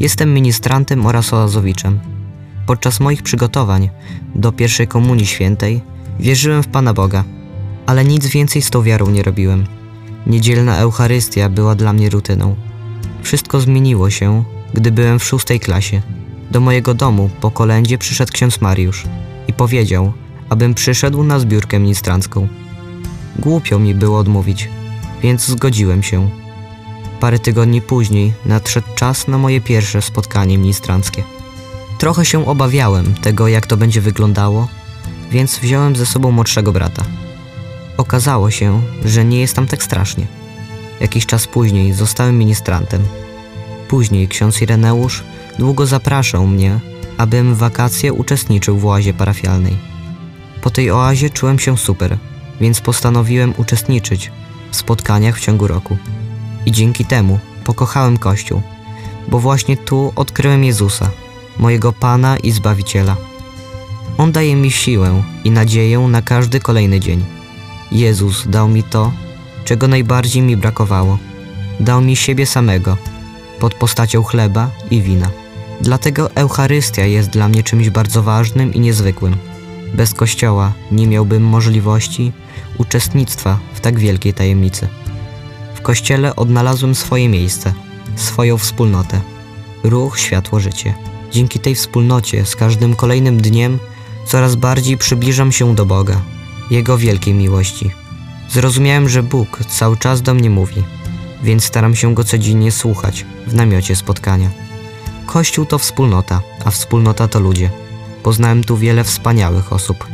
Jestem ministrantem oraz oazowiczem. Podczas moich przygotowań do pierwszej komunii świętej wierzyłem w Pana Boga, ale nic więcej z tą wiarą nie robiłem. Niedzielna Eucharystia była dla mnie rutyną. Wszystko zmieniło się, gdy byłem w szóstej klasie. Do mojego domu po kolędzie przyszedł ksiądz Mariusz i powiedział, abym przyszedł na zbiórkę ministrancką. Głupio mi było odmówić, więc zgodziłem się. Parę tygodni później nadszedł czas na moje pierwsze spotkanie ministranckie. Trochę się obawiałem tego, jak to będzie wyglądało, więc wziąłem ze sobą młodszego brata. Okazało się, że nie jest tam tak strasznie. Jakiś czas później zostałem ministrantem. Później ksiądz Ireneusz długo zapraszał mnie, abym w wakacje uczestniczył w oazie parafialnej. Po tej oazie czułem się super, więc postanowiłem uczestniczyć w spotkaniach w ciągu roku. I dzięki temu pokochałem Kościół, bo właśnie tu odkryłem Jezusa, mojego Pana i Zbawiciela. On daje mi siłę i nadzieję na każdy kolejny dzień. Jezus dał mi to, czego najbardziej mi brakowało. Dał mi siebie samego, pod postacią chleba i wina. Dlatego Eucharystia jest dla mnie czymś bardzo ważnym i niezwykłym. Bez Kościoła nie miałbym możliwości uczestnictwa w tak wielkiej tajemnicy. Kościele odnalazłem swoje miejsce, swoją wspólnotę, ruch, światło, życie. Dzięki tej wspólnocie z każdym kolejnym dniem coraz bardziej przybliżam się do Boga, Jego wielkiej miłości. Zrozumiałem, że Bóg cały czas do mnie mówi, więc staram się Go codziennie słuchać w namiocie spotkania. Kościół to wspólnota, a wspólnota to ludzie. Poznałem tu wiele wspaniałych osób,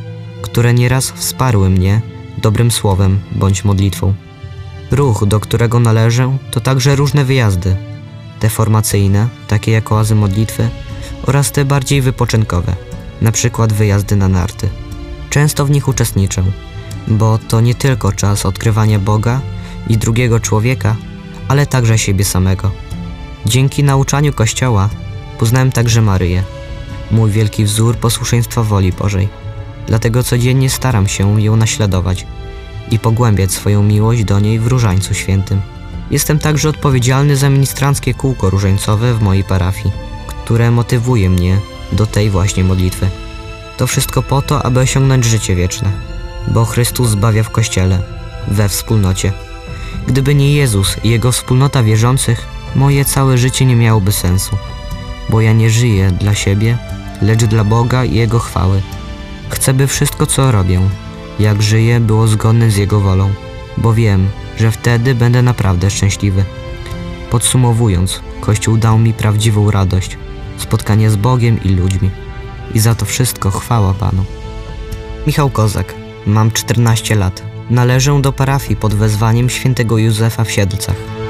które nieraz wsparły mnie dobrym słowem bądź modlitwą. Ruch, do którego należę, to także różne wyjazdy. Te formacyjne, takie jak oazy modlitwy, oraz te bardziej wypoczynkowe, na przykład wyjazdy na narty. Często w nich uczestniczę, bo to nie tylko czas odkrywania Boga i drugiego człowieka, ale także siebie samego. Dzięki nauczaniu Kościoła poznałem także Maryję, mój wielki wzór posłuszeństwa woli Bożej. Dlatego codziennie staram się ją naśladować i pogłębiać swoją miłość do niej w Różańcu Świętym. Jestem także odpowiedzialny za ministranckie kółko różańcowe w mojej parafii, które motywuje mnie do tej właśnie modlitwy. To wszystko po to, aby osiągnąć życie wieczne, bo Chrystus zbawia w Kościele, we wspólnocie. Gdyby nie Jezus i Jego wspólnota wierzących, moje całe życie nie miałoby sensu, bo ja nie żyję dla siebie, lecz dla Boga i Jego chwały. Chcę, by wszystko, co robię, jak żyję, było zgodne z Jego wolą, bo wiem, że wtedy będę naprawdę szczęśliwy. Podsumowując, Kościół dał mi prawdziwą radość, spotkanie z Bogiem i ludźmi. I za to wszystko chwała Panu. Michał Kozak, mam 14 lat. Należę do parafii pod wezwaniem świętego Józefa w Siedlcach.